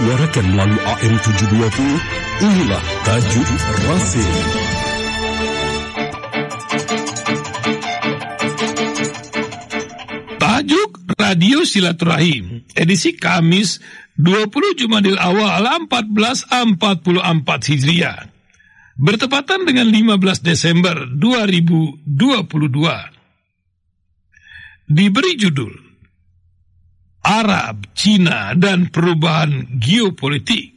disuarakan melalui AM 720, inilah Tajuk Rasim. Tajuk Radio Silaturahim, edisi Kamis 20 Jumadil Awal 1444 Hijriah. Bertepatan dengan 15 Desember 2022. Diberi judul Arab, Cina, dan Perubahan Geopolitik.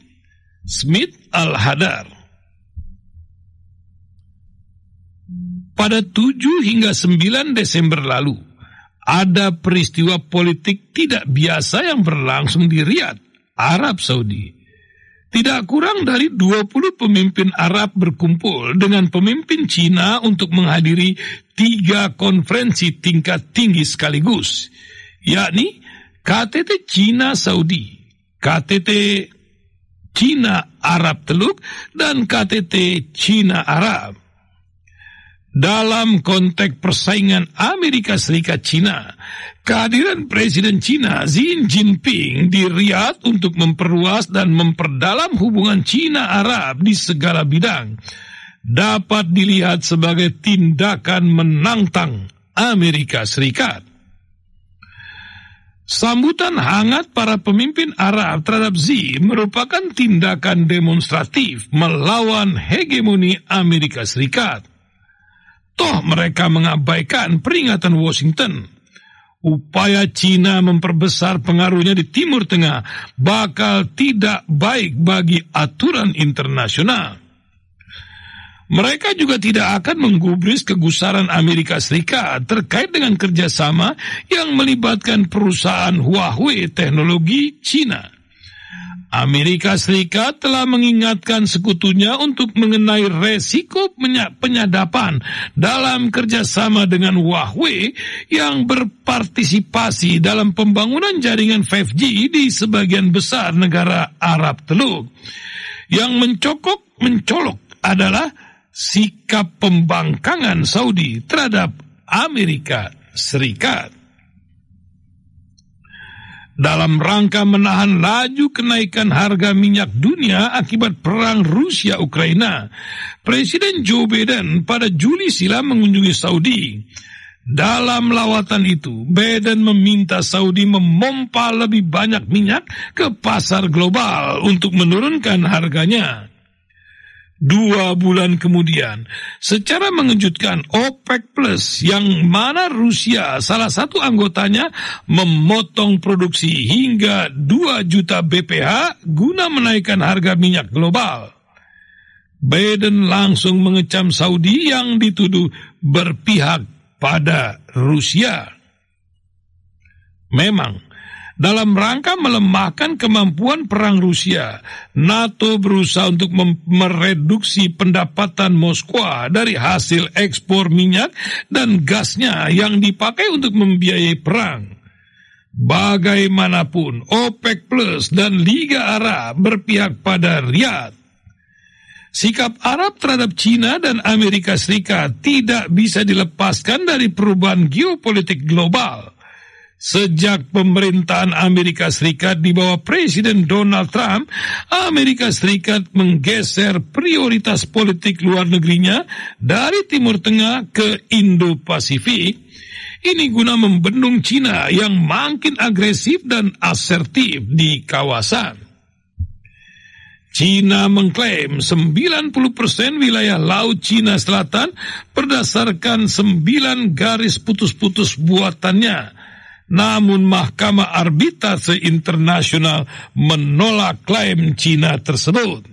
Smith Al-Hadar. Pada 7 hingga 9 Desember lalu, ada peristiwa politik tidak biasa yang berlangsung di Riyadh, Arab Saudi. Tidak kurang dari 20 pemimpin Arab berkumpul dengan pemimpin Cina untuk menghadiri tiga konferensi tingkat tinggi sekaligus, yakni KTT Cina Saudi, KTT Cina Arab Teluk, dan KTT Cina Arab. Dalam konteks persaingan Amerika Serikat Cina, kehadiran Presiden Cina Xi Jinping di Riyadh untuk memperluas dan memperdalam hubungan Cina Arab di segala bidang dapat dilihat sebagai tindakan menantang Amerika Serikat. Sambutan hangat para pemimpin Arab terhadap Xi merupakan tindakan demonstratif melawan hegemoni Amerika Serikat. Toh mereka mengabaikan peringatan Washington. Upaya Cina memperbesar pengaruhnya di Timur Tengah bakal tidak baik bagi aturan internasional. Mereka juga tidak akan menggubris kegusaran Amerika Serikat terkait dengan kerjasama yang melibatkan perusahaan Huawei teknologi Cina. Amerika Serikat telah mengingatkan sekutunya untuk mengenai resiko penyadapan dalam kerjasama dengan Huawei yang berpartisipasi dalam pembangunan jaringan 5G di sebagian besar negara Arab Teluk. Yang mencokok mencolok adalah sikap pembangkangan Saudi terhadap Amerika Serikat dalam rangka menahan laju kenaikan harga minyak dunia akibat perang Rusia-Ukraina. Presiden Joe Biden pada Juli silam mengunjungi Saudi. Dalam lawatan itu, Biden meminta Saudi memompa lebih banyak minyak ke pasar global untuk menurunkan harganya. Dua bulan kemudian, secara mengejutkan OPEC Plus yang mana Rusia salah satu anggotanya memotong produksi hingga 2 juta BPH guna menaikkan harga minyak global. Biden langsung mengecam Saudi yang dituduh berpihak pada Rusia. Memang, dalam rangka melemahkan kemampuan perang Rusia, NATO berusaha untuk mereduksi pendapatan Moskwa dari hasil ekspor minyak dan gasnya yang dipakai untuk membiayai perang. Bagaimanapun, OPEC Plus dan Liga Arab berpihak pada Riyadh. Sikap Arab terhadap Cina dan Amerika Serikat tidak bisa dilepaskan dari perubahan geopolitik global Sejak pemerintahan Amerika Serikat di bawah Presiden Donald Trump, Amerika Serikat menggeser prioritas politik luar negerinya dari Timur Tengah ke Indo-Pasifik. Ini guna membendung Cina yang makin agresif dan asertif di kawasan. Cina mengklaim 90% wilayah Laut Cina Selatan berdasarkan 9 garis putus-putus buatannya namun Mahkamah Arbitrase Internasional menolak klaim Cina tersebut.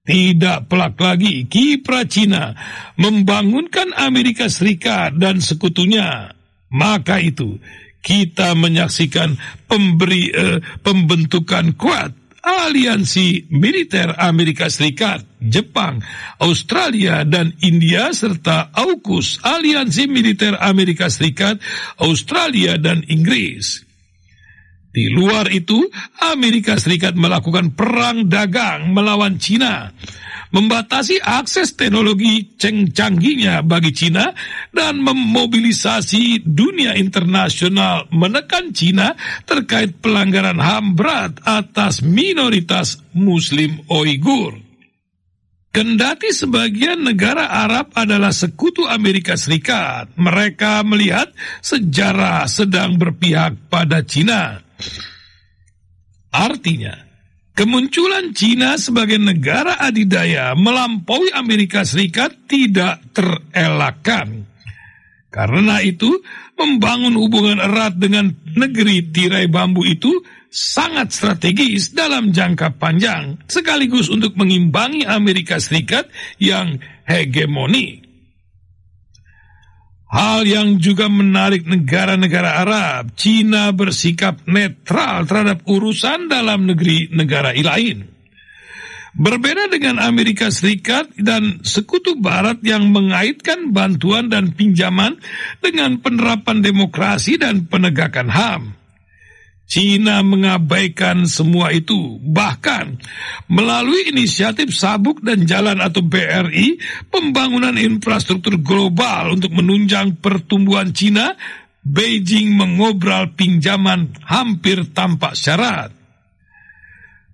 Tidak pelak lagi kiprah Cina membangunkan Amerika Serikat dan sekutunya. Maka itu kita menyaksikan pemberi eh, pembentukan kuat aliansi militer Amerika Serikat, Jepang, Australia, dan India, serta AUKUS, aliansi militer Amerika Serikat, Australia, dan Inggris. Di luar itu, Amerika Serikat melakukan perang dagang melawan Cina. Membatasi akses teknologi canggihnya bagi Cina dan memobilisasi dunia internasional menekan Cina terkait pelanggaran HAM berat atas minoritas Muslim Uighur. Kendati sebagian negara Arab adalah sekutu Amerika Serikat, mereka melihat sejarah sedang berpihak pada Cina. Artinya, Kemunculan Cina sebagai negara adidaya melampaui Amerika Serikat tidak terelakkan. Karena itu, membangun hubungan erat dengan negeri tirai bambu itu sangat strategis dalam jangka panjang, sekaligus untuk mengimbangi Amerika Serikat yang hegemoni. Hal yang juga menarik negara-negara Arab, Cina bersikap netral terhadap urusan dalam negeri negara lain. Berbeda dengan Amerika Serikat dan sekutu Barat yang mengaitkan bantuan dan pinjaman dengan penerapan demokrasi dan penegakan HAM. Cina mengabaikan semua itu. Bahkan melalui inisiatif Sabuk dan Jalan atau BRI, pembangunan infrastruktur global untuk menunjang pertumbuhan Cina, Beijing mengobral pinjaman hampir tanpa syarat.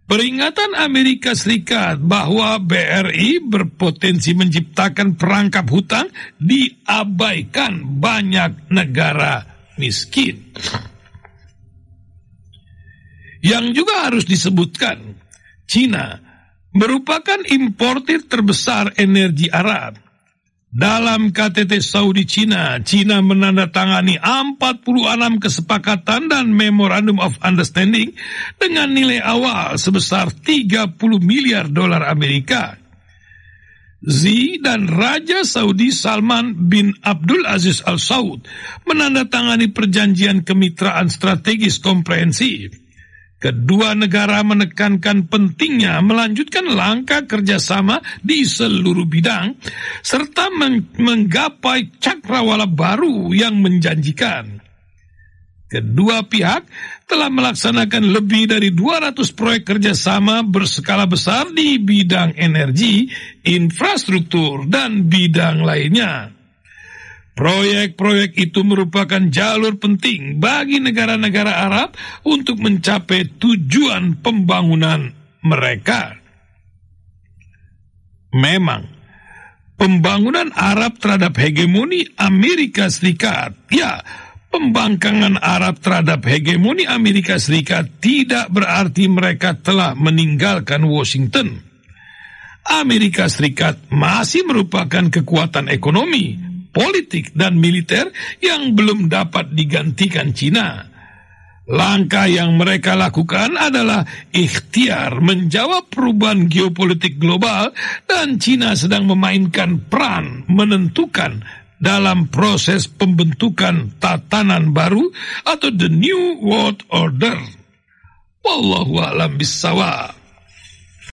Peringatan Amerika Serikat bahwa BRI berpotensi menciptakan perangkap hutang diabaikan banyak negara miskin. Yang juga harus disebutkan, Cina merupakan importir terbesar energi Arab. Dalam KTT Saudi Cina, Cina menandatangani 46 kesepakatan dan Memorandum of Understanding dengan nilai awal sebesar 30 miliar dolar Amerika. Z dan Raja Saudi Salman bin Abdul Aziz Al Saud menandatangani perjanjian kemitraan strategis komprehensif. Kedua negara menekankan pentingnya melanjutkan langkah kerjasama di seluruh bidang, serta menggapai cakrawala baru yang menjanjikan. Kedua pihak telah melaksanakan lebih dari 200 proyek kerjasama berskala besar di bidang energi, infrastruktur, dan bidang lainnya. Proyek-proyek itu merupakan jalur penting bagi negara-negara Arab untuk mencapai tujuan pembangunan mereka. Memang, pembangunan Arab terhadap hegemoni Amerika Serikat, ya, pembangkangan Arab terhadap hegemoni Amerika Serikat tidak berarti mereka telah meninggalkan Washington. Amerika Serikat masih merupakan kekuatan ekonomi politik dan militer yang belum dapat digantikan Cina. Langkah yang mereka lakukan adalah ikhtiar menjawab perubahan geopolitik global dan Cina sedang memainkan peran menentukan dalam proses pembentukan tatanan baru atau the new world order. Wallahu a'lam bissawab.